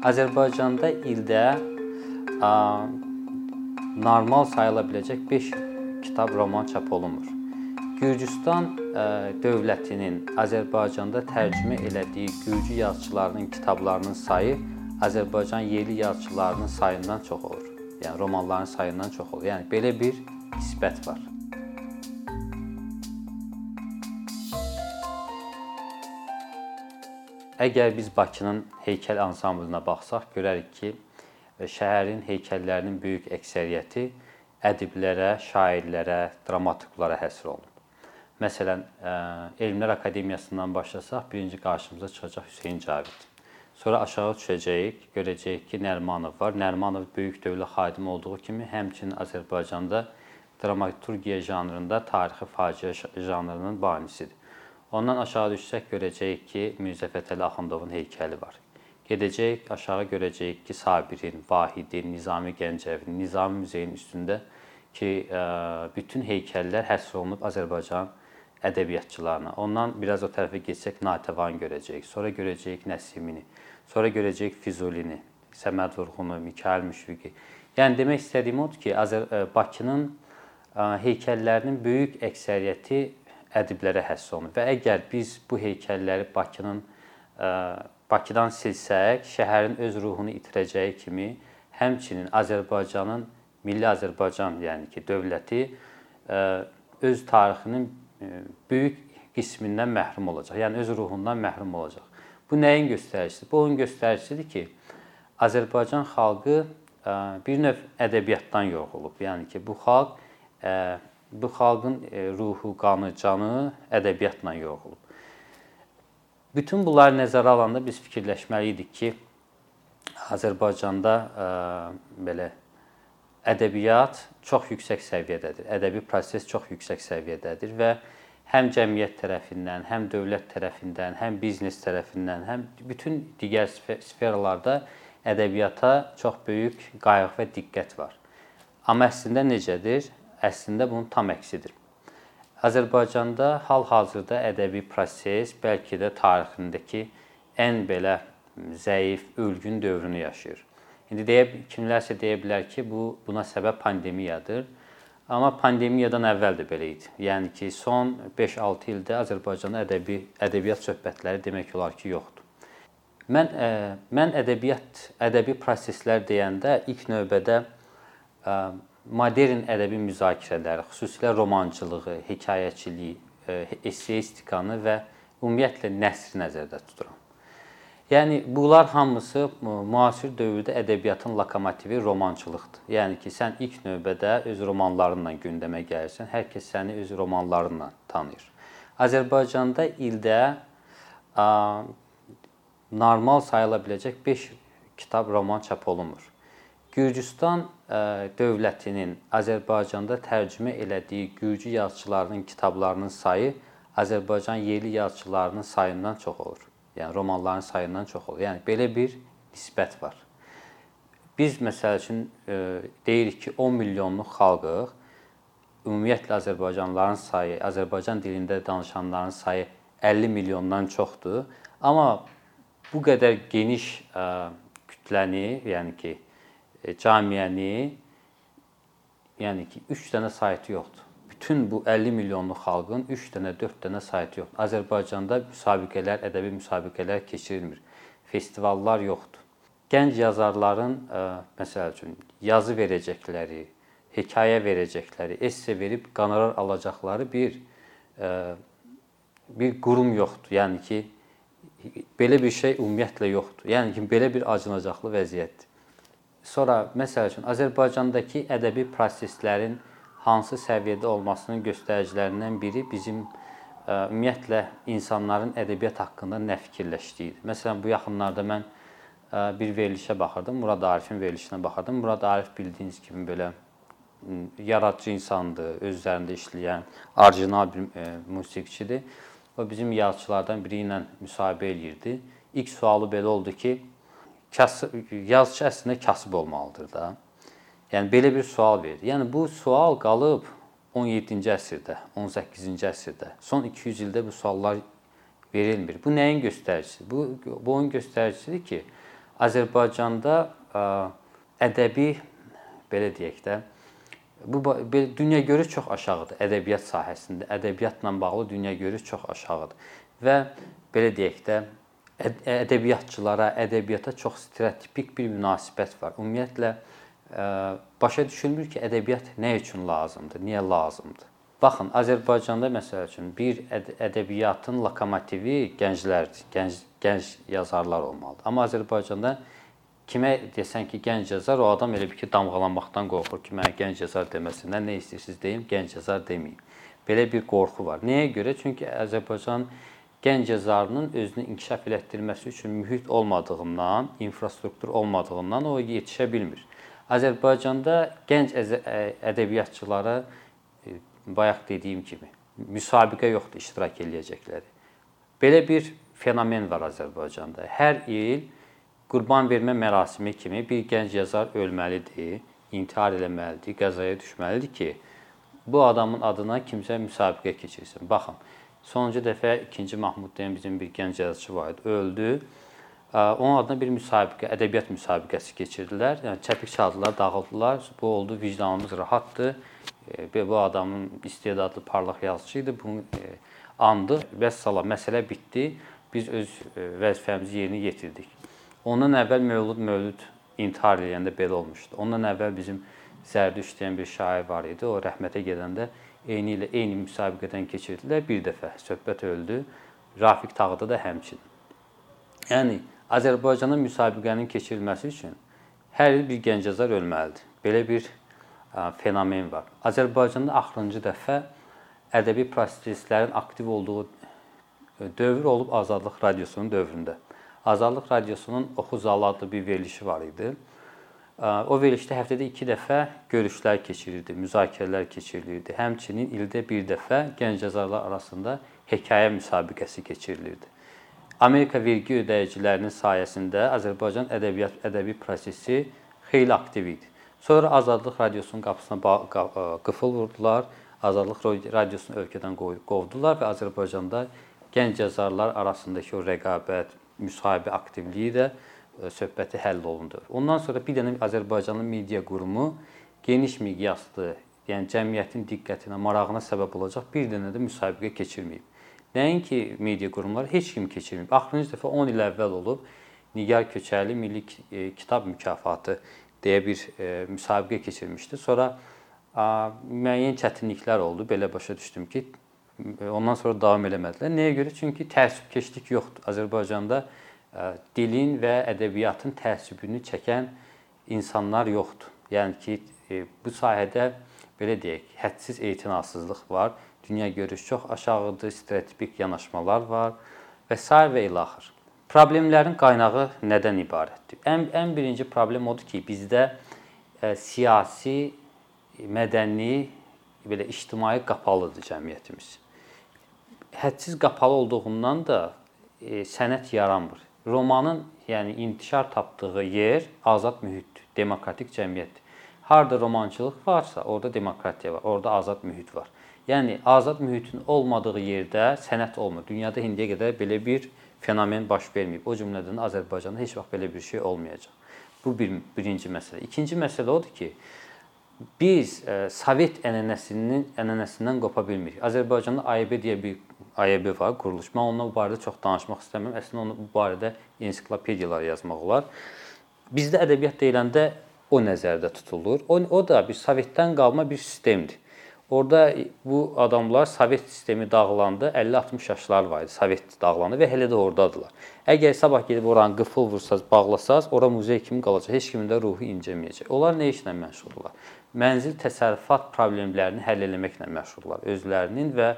Azərbaycanda ildə ə, normal sayıla biləcək 5 kitab, roman çap olunmur. Gürcüstan ə, dövlətinin Azərbaycanda tərcümə elədiyi gürcü yazıçılarının kitablarının sayı Azərbaycan yerli yazıçılarının sayından çox olur. Yəni romanların sayından çox olur. Yəni belə bir nisbət var. Əgər biz Bakının heykəl ansamblinə baxsaq, görərik ki, şəhərin heykəllərinin böyük əksəriyyəti ədiblərə, şairlərə, dramaturqlara həsr olunub. Məsələn, Elmlər Akademiyasından başlasaq, birinci qarşımıza çıxacaq Hüseyn Cavid. Sonra aşağı düşəcəyik, görəcəyik ki, Nərimanov var. Nərimanov böyük dövlət xadimi olduğu kimi, həmçinin Azərbaycanda dramaturgiya janrında tarixi faciə janrının banisidir. Ondan aşağı düşsək görəcəyik ki, Mirzə Fətəli Axundovun heykəli var. Gedəcəyik, aşağı görəcəyik ki, Sabirin, Vahidin, Nizami Gəncəvin, Nizami muzeyinin üstündə ki, bütün heykəllər həsr olunub Azərbaycan ədəbiyyatçılarına. Ondan biraz o tərəfə getsək Natəvan görəcəyik. Sonra görəcəyik Nəsimini. Sonra görəcəyik Füzulini, Səməd Vurğunu, Mikail Müşfiqi. Yəni demək istədiyim odur ki, Azər Bakının heykəllərinin böyük əksəriyyəti ədiblərə həsr olunub və əgər biz bu heykəlləri Bakının Bakıdan silsək, şəhərin öz ruhunu itirəcəyi kimi, həmçinin Azərbaycanın Milli Azərbaycan, yəni ki, dövləti öz tarixinin böyük qismindən məhrum olacaq. Yəni öz ruhundan məhrum olacaq. Bu nəyin göstəricisidir? Bu onun göstəricisidir ki, Azərbaycan xalqı bir növ ədəbiyyatdan yorğulub. Yəni ki, bu xalq bu xalqın ruhu, qanı, canı ədəbiyyatla yoğrulub. Bütün bunları nəzərə alanda biz fikirləşməli idik ki, Azərbaycanda ə, belə ədəbiyyat çox yüksək səviyyədədir. Ədəbi proses çox yüksək səviyyədədir və həm cəmiyyət tərəfindən, həm dövlət tərəfindən, həm biznes tərəfindən, həm bütün digər sferlarda ədəbiyyata çox böyük qayğı və diqqət var. Amma əslində necədir? Əslində bunun tam əksidir. Azərbaycanda hal-hazırda ədəbi proses bəlkə də tarixindəki ən belə zəif, ölgün dövrünü yaşayır. İndi deyə kimlərsə deyə bilər ki, bu buna səbəb pandemiyadır. Amma pandemiyadan əvvəl də belə idi. Yəni ki, son 5-6 ildə Azərbaycanda ədəbi ədəbiyyat söhbətləri demək olar ki, yoxdur. Mən ə, mən ədəbiyyat, ədəbi proseslər deyəndə ilk növbədə ə, modern ədəbi müzakirələri, xüsusilə romançılığı, hekayəçiliyi, e, esseistikanı və ümumiyyətlə nəsri nəzərdə tuturam. Yəni bunlar hamısı müasir dövrdə ədəbiyyatın lokomotivi romançılıqdır. Yəni ki, sən ilk növbədə öz romanlarınla gündəmə gəlirsən, hər kəs səni öz romanlarınla tanıyır. Azərbaycanda ildə ə, normal sayıla biləcək 5 kitab roman çap olunmur. Gürcüstan dövlətinin Azərbaycanda tərcümə elədiyi gürcü yazıçılarının kitablarının sayı Azərbaycan yerli yazıçılarının sayından çox olur. Yəni romanların sayından çox olur. Yəni belə bir nisbət var. Biz məsəl üçün deyirik ki, 10 milyonluq xalqıq. Ümumiyyətlə Azərbaycanlıların sayı, Azərbaycan dilində danışanların sayı 50 milyondan çoxdur. Amma bu qədər geniş kütləni, yəni ki, E, camiyəni yəni ki 3 dənə saytı yoxdur. Bütün bu 50 milyonluq xalqın 3 dənə, 4 dənə saytı yoxdur. Azərbaycanda müsabiqələr, ədəbi müsabiqələr keçirilmir. Festivallar yoxdur. Gənc yazarların ə, e, məsəl üçün yazı verəcəkləri, hekayə verəcəkləri, esse verib qonorar alacaqları bir ə, e, bir qurum yoxdur. Yəni ki belə bir şey ümumiyyətlə yoxdur. Yəni ki belə bir acınacaqlı vəziyyətdir. Sonra məsəl üçün Azərbaycandakı ədəbi proseslərin hansı səviyyədə olmasının göstəricilərindən biri bizim ə, ümumiyyətlə insanların ədəbiyyat haqqında nə fikirləşdiyidir. Məsələn, bu yaxınlarda mən ə, bir verilişə baxırdım, Murad Arifin verilişinə baxırdım. Murad Arif bildiyiniz kimi belə yaradıcı insandır, öz üzərində işləyən, orijinal bir ə, musiqiçidir. O bizim yazıçılardan biri ilə müsahibə eləyirdi. İlk sualı belə oldu ki, kasıb yazıçı əslində kasıb olmalıdır da. Yəni belə bir sual verir. Yəni bu sual qalıb 17-ci əsrdə, 18-ci əsrdə. Son 200 ildə bu suallar verilmir. Bu nəyin göstəricisidir? Bu bu onun göstəricisidir ki, Azərbaycanda ədəbi belə deyək də bu dünyagörüş çox aşağıdır ədəbiyyat sahəsində. Ədəbiyyatla bağlı dünyagörüş çox aşağıdır. Və belə deyək də ədəbiyyatçılara, ədəbiyyata çox stereotipik bir münasibət var. Ümumiyyətlə başa düşülmür ki, ədəbiyyat nə üçün lazımdır, niyə lazımdır? Baxın, Azərbaycanda məsəl üçün bir ədəbiyyatın lokomotivi gənclərdir. Gənc gənc yazarlar olmalıdır. Amma Azərbaycanda kimə desən ki, gənc yazar, o adam elə bir ki, damğalanmaqdan qorxur ki, mənə gənc yazar deməsinlər, nə istəyirsiniz deyim, gənc yazar deməyim. Belə bir qorxu var. Nəyə görə? Çünki Azərbaycan gənc yazarının özünü inkişaf elətdirməsi üçün mühit olmadığından, infrastruktur olmadığından o yetişə bilmir. Azərbaycanda gənc ədəbiyyatçılara e, bayaq dediyim kimi müsabiqə yoxdur iştirak eləyəcəkləri. Belə bir fenomen var Azərbaycanda. Hər il qurban vermə mərasimi kimi bir gənc yazar ölməlidir, intihar eləməlidir, qəzaya düşməlidir ki, bu adamın adına kimsə müsabiqə keçirsin. Baxın, sonuncu dəfə 2-ci Mahmud deyən bizim bir gənc yazıçı var idi, öldü. Onun adına bir müsabiqə, ədəbiyyat müsabiqəsi keçirdilər. Yəni çəpik çaldılar, dağıldılar. Bu oldu, vicdanımız rahatdır. Bu adamın istedadlı, parlaq yazıçı idi. Bunu andı. Vəssalam, məsələ bitdi. Biz öz vəzifəmizi yerinə yetirdik. Ondan əvvəl Mövlud Mövlud intihar edəndə belə olmuşdu. Ondan əvvəl bizim Zərdüşt deyən bir şair var idi. O rəhmətə gedəndə eyni ilə eyni müsabiqədən keçirdilər. Bir dəfə söhbət öldü. Rafiq Tağıda da həmçinin. Yəni Azərbaycanda müsabiqənin keçirilməsi üçün hər il bir gənc yazar ölməlidir. Belə bir fenomen var. Azərbaycanda axırıncı dəfə ədəbi proseslərin aktiv olduğu dövr olub Azadlıq radiosunun dövründə. Azadlıq Radiosunun Oxu Zalı adlı bir verilişi var idi. O verilişdə həftədə 2 dəfə görüşlər keçirilirdi, müzakirələr keçirilirdi. Həmçinin ildə bir dəfə gənc yazarlar arasında hekayə müsabiqəsi keçirilirdi. Amerika vergi ödəyicilərinin sayəsində Azərbaycan ədəbiyyat ədəbi prosesi xeyli aktiv idi. Sonra Azadlıq Radiosunun qapısına qıfıl vurdular. Azadlıq Radiosunu ölkədən qovdular və Azərbaycanda gənc yazarlar arasındakı o rəqabət, müsahibə aktivliyi də e, söhbəti həll olundu. Ondan sonra bir dənə Azərbaycanın media qurumu geniş miqyaslı, yəni cəmiyyətin diqqətinə, marağına səbəb olacaq bir dənə də müsabiqə keçirməyib. Nəinki media qurumları heç kim keçirməyib. Axırıncı dəfə 10 il əvvəl olub Nigar Köçərli Milli e, Kitab Mükafatı deyə bir e, müsabiqə keçirmişdi. Sonra müəyyən çətinliklər oldu. Belə başa düşdüm ki, ondan sonra davam eləmədilər. Nəyə görə? Çünki təəssübkeşlik yoxdur. Azərbaycanda e, dilin və ədəbiyyatın təəssübünü çəkən insanlar yoxdur. Yəni ki, e, bu sahədə belə deyək, hədsiz etinasızlıq var, dünya görüş çox aşağıdır, stereotipik yanaşmalar var və sair və ilaxır. Problemlərin qaynağı nədən ibarətdir? Ən ən birinci problem odur ki, bizdə ə, e, siyasi, mədəni, belə ictimai qapalıdır cəmiyyətimiz hədsiz qapalı olduğundan da e, sənət yaranmır. Romanın, yəni intişar tapdığı yer azad mühitdir, demokratik cəmiyyətdir. Harda romançılıq varsa, orada demokratiya var, orada azad mühit var. Yəni azad mühitin olmadığı yerdə sənət olmur. Dünyada indiyə qədər belə bir fenomen baş verməyib. O cümlədən Azərbaycanda heç vaxt belə bir şey olmayacaq. Bu bir birinci məsələ. İkinci məsələ odur ki, biz e, Sovet ənənəsinin ənənəsindən qopa bilmirik. Azərbaycanda AYB deyə bir AYB var, quruluş. Mən onunla bu barədə çox danışmaq istəmirəm. Əslində onu bu barədə ensiklopediyalar yazmaq olar. Bizdə ədəbiyyat deyiləndə o nəzərdə tutulur. O, o da bir Sovetdən qalma bir sistemdir. Orda bu adamlar Sovet sistemi dağılanda 50-60 yaşlar var idi. Sovet dağılandı və hələ də ordadılar. Əgər sabah gedib oranı qıfıl vursaz, bağlasaz, ora muzey kimi qalacaq. Heç kimin də ruhu incəməyəcək. Onlar nə işlə məşğuldurlar? Mənzil təsərrüfat problemlərini həll etməklə məşğuldurlar. Özlərinin və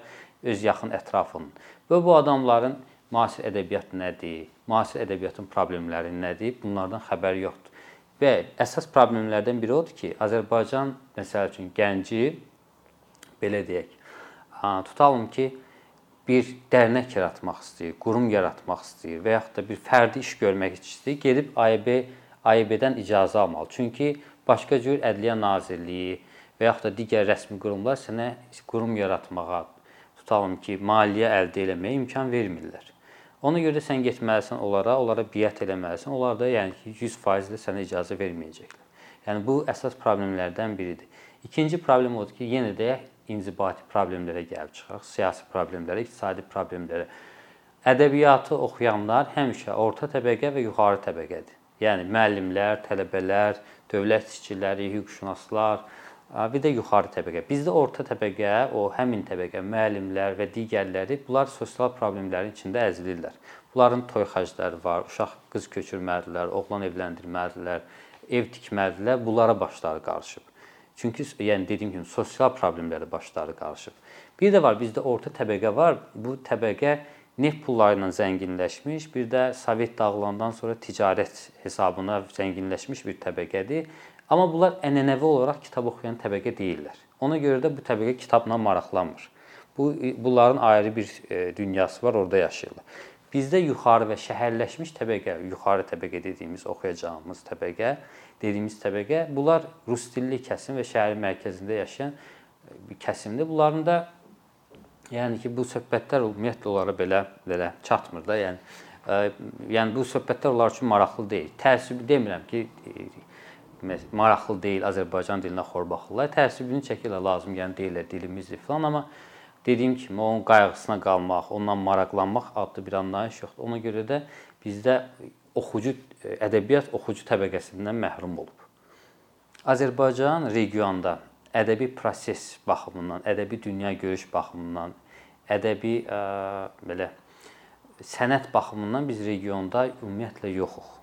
öz yaxın ətrafının. Və bu adamların müasir ədəbiyyat nədir, müasir ədəbiyyatın problemləri nədir, bunlardan xəbəri yoxdur. Və əsas problemlərdən biri odur ki, Azərbaycan məsəl üçün gənci belə deyək, tutalım ki, bir dərnək yaratmaq istəyir, qurum yaratmaq istəyir və yaxud da bir fərdi iş görmək istəyir, gedib AYB AYB-dən icazə almalı. Çünki başqa cür Ədliyyə Nazirliyi və yaxud da digər rəsmi qurumlar sənə qurum yaratmağa, tutalım ki, maliyyə əldə eləməyə imkan vermirlər. Ona görə də sən getməlisən onlara, onlara biət eləməlisən. Onlar da yəni ki 100% də sənə icazə verməyəcəklər. Yəni bu əsas problemlərdən biridir. İkinci problem odur ki, yenə də inzibati problemlərə gəlib çıxaq, siyasi problemlərə, iqtisadi problemlərə. Ədəbiyyatı oxuyanlar həmişə orta təbəqə və yuxarı təbəqədir. Yəni müəllimlər, tələbələr, dövlət işçiləri, hüquqşünaslar, bir də yuxarı təbəqə. Bizdə orta təbəqə, o həmin təbəqə, müəllimlər və digərləri bunlar sosial problemlərin içində əzilirlər. Bunların toy xərcləri var, uşaq qız köçürməlidirlər, oğlan evləndirməlidirlər, ev tikməlidirlər. Bunlara başları qarışıb. Çünki yəni dediyim kimi sosial problemlərə başları qarışıb. Bir də var, bizdə orta təbəqə var. Bu təbəqə neft pulları ilə zənginləşmiş, bir də Sovet dağılandan sonra ticarət hesabına zənginləşmiş bir təbəqədir Amma bunlar ənənəvi olaraq kitab oxuyan təbəqə deyillər. Ona görə də bu təbəqə kitabla maraqlanmır. Bu bunların ayrı bir e, dünyası var, orada yaşayırlar. Bizdə yuxarı və şəhərləşmiş təbəqə, yuxarı təbəqə dediyimiz oxuyacağımız təbəqə, dediyimiz təbəqə, bunlar rus dilli kəsim və şəhərin mərkəzində yaşayan e, bir kəsimdir. Bunların da yəni ki, bu söhbətlər ümumiyyətlə onlara belə belə çatmır da, yəni ə, e, yəni bu söhbətlər onlar üçün maraqlı deyil. Təəssüb demirəm ki, maraqlı deyil, Azərbaycan dilinə xor baxırlar. Təəssübünü çəkirlər, lazım gələn deyirlər dilimizdir filan, amma dediyim kimi onun qayğısına qalmaq, ondan maraqlanmaq adlı bir anlayış yoxdur. Ona görə də bizdə oxucu ədəbiyyat oxucu təbəqəsindən məhrum olub. Azərbaycan regionda ədəbi proses baxımından, ədəbi dünya görüş baxımından, ədəbi ə, belə sənət baxımından biz regionda ümumiyyətlə yoxuq.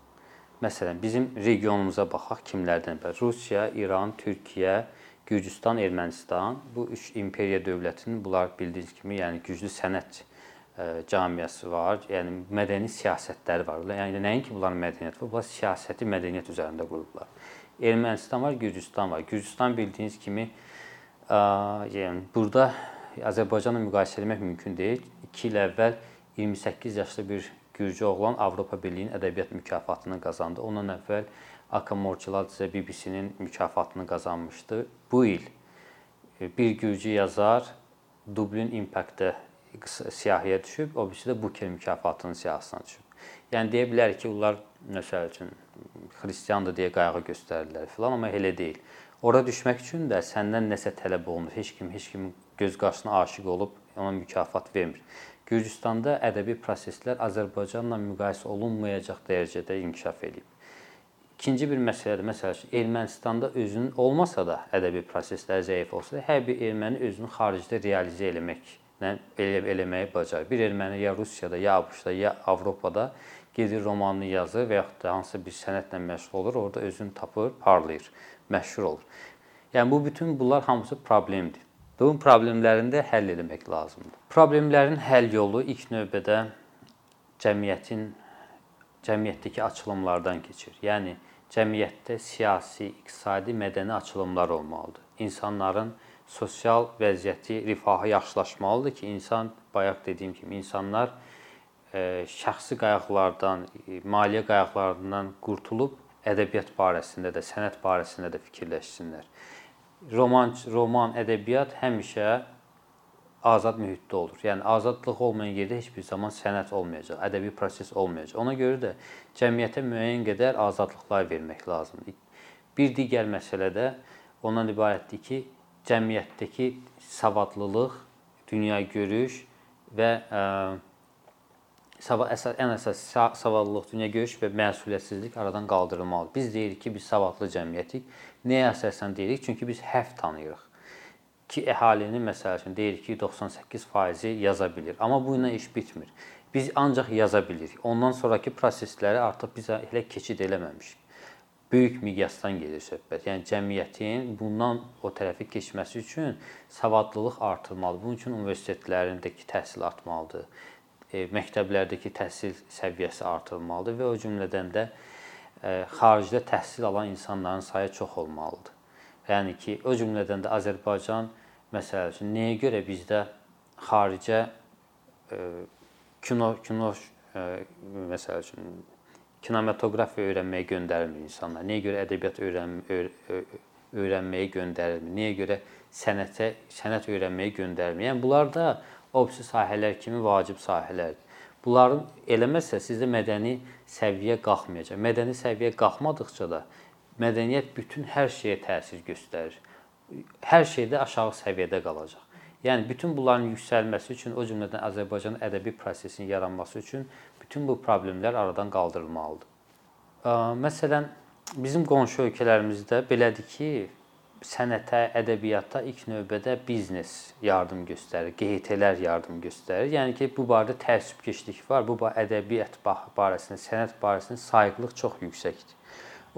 Məsələn, bizim regionumuza baxaq kimlərdən? Rusiya, İran, Türkiyə, Gürcüstan, Ermənistan. Bu üç imperiya dövlətinin bunlar bildiyiniz kimi, yəni güclü sənət e, camiyası var, yəni mədəni siyasətləri var. Yəni nəinki bunların mədəniyyəti var, bunlar siyasəti mədəniyyət üzərində qurublar. Ermənistan var, Gürcüstan var. Gürcüstan bildiyiniz kimi ə, yəni burada Azərbaycanla müqayisə etmək mümkün deyil. 2 il əvvəl 28 yaşlı bir Gürcü oğlan Avropa Birliyinin ədəbiyyat mükafatını qazandı. Ondan əvvəl Aka Morçiladze BBC-nin mükafatını qazanmışdı. Bu il e, bir Gürcü yazar Dublin Impact-də siyahıya düşüb, o birisi də Booker mükafatının siyahısına düşüb. Yəni deyə bilərik ki, onlar məsəl üçün xristiandır deyə qayğı göstərirlər filan, amma elə deyil. Ora düşmək üçün də səndən nəsə tələb olunur. Heç kim heç kimin göz qarşısına aşiq olub ona mükafat vermir. Gürcüstanda ədəbi proseslər Azərbaycanla müqayisə olunmayacaq dərəcədə inkişaf edib. İkinci bir məsələdir. Məsələn, Ermənistanda özünün olmasa da ədəbi proseslər zəif olsa da, hər bir erməni özünü xaricdə realizə eləməklə elə eləməyi bacarır. Bir erməni ya Rusiyada, ya ABŞ-da, ya Avropada gedir romanını yazır və yaxud da hansısa bir sənətlə məşğul olur, orada özünü tapır, parlayır, məşhur olur. Yəni bu bütün bunlar hamısı problemdir. Bunun problemlərini də həll etmək lazımdır. Problemlərin həll yolu ilk növbədə cəmiyyətin cəmiyyətdəki açılımlardan keçir. Yəni cəmiyyətdə siyasi, iqtisadi, mədəni açılımlar olmalıdır. İnsanların sosial vəziyyəti, rifahı yaxşılaşmalıdır ki, insan bayaq dediyim kimi insanlar e, şəxsi qayğılardan, e, maliyyə qayğılarından qurtulub ədəbiyyat barəsində də, sənət barəsində də fikirləşsinlər roman, roman, ədəbiyyat həmişə azad mühitdə olur. Yəni azadlıq olmayan yerdə heç bir zaman sənət olmayacaq, ədəbi proses olmayacaq. Ona görə də cəmiyyətə müəyyən qədər azadlıqlar vermək lazımdır. Bir digər məsələ də ondan ibarətdir ki, cəmiyyətdəki savadlılıq, dünya görüş və ə, ən əsas savadlılıq, dünya görüş və məsuliyyətsizlik aradan qaldırılmalıdır. Biz deyirik ki, biz savadlı cəmiyyətik. Nəyə əsasən deyirik? Çünki biz həv tanıyırıq. Ki əhalinin məsəl üçün deyirik ki, 98%-i yaza bilir. Amma bu ilə iş bitmir. Biz ancaq yaza bilirik. Ondan sonrakı prosesləri artıq biz elə keçid eləməmişik. Böyük miqyasdan gedir söhbət. Yəni cəmiyyətin bundan o tərəfə keçməsi üçün savadlılıq artırmalıdır. Bunun üçün universitetlərindəki təhsil artmalıdır məktəblərdəki təhsil səviyyəsi artırılmalıdır və o cümlədən də e, xaricdə təhsil alan insanların sayı çox olmalıdır. Yəni ki, o cümlədən də Azərbaycan məsəl üçün nəyə görə bizdə xaricə e, kino kino məsəl üçün kinematografiya öyrənməyə göndərilmir insanlar. Nəyə görə ədəbiyyat öyrən öyrənməyə göndərilmir? Nəyə görə sənətə sənət öyrənməyə göndərilmir? Yəni bunlar da opsi sahələr kimi vacib sahələrdir. Bunların eləməsə sizdə mədəni səviyyə qalxmayacaq. Mədəni səviyyə qalxmadıqca da mədəniyyət bütün hər şeyə təsir göstərir. Hər şeydə aşağı səviyyədə qalacaq. Yəni bütün bunların yüksəlməsi üçün, o cümlədən Azərbaycan ədəbi prosesinin yaranması üçün bütün bu problemlər aradan qaldırılmalıdır. Məsələn, bizim qonşu ölkələrimizdə belədir ki, sənətə, ədəbiyyata ilk növbədə biznes yardım göstərir, QHT-lər yardım göstərir. Yəni ki, bu barədə təəssübkeşlik var. Bu ədəbiyyat barəsində, sənət barəsində sayğılıq çox yüksəkdir.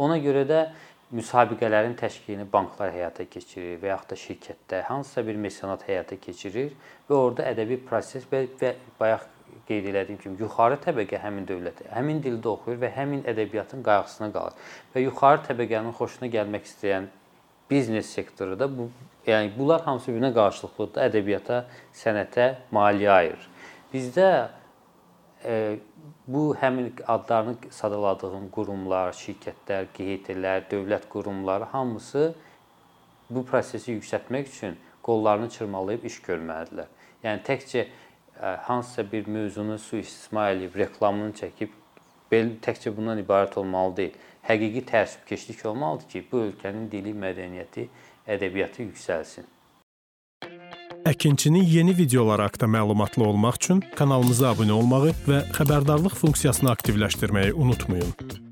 Ona görə də müsabiqələrin təşkilini banklar həyata keçirir və yaxud da şirkətdə hansısa bir mesenat həyata keçirir və orada ədəbi proses və, və bayaq qeyd elədiyim kimi yuxarı təbəqə həmin dövlətə, həmin dildə oxuyur və həmin ədəbiyyatın qayğısına qalır. Və yuxarı təbəqənin xoşuna gəlmək istəyən biznes sektoru da bu yəni bunlar hamısı bir-birinə qarşılıqlıdır. Ədəbiyyata, sənətə maliyyə ayırır. Bizdə e, bu həmin adlarını sadaladığım qurumlar, şirkətlər, QHT-lər, dövlət qurumları hamısı bu prosesi yüksəltmək üçün qollarını çırmalayıb iş görməlidirlər. Yəni təkcə e, hansısa bir mövzunu sui-istismar edib reklamını çəkib bel təkcə bundan ibarət olmalı deyil həqiqi təəssübkeşlik olmalıdır ki, bu ölkənin dili, mədəniyyəti, ədəbiyyatı yüksəlsin. Əkinçinin yeni videoları haqqında məlumatlı olmaq üçün kanalımıza abunə olmağı və xəbərdarlıq funksiyasını aktivləşdirməyi unutmayın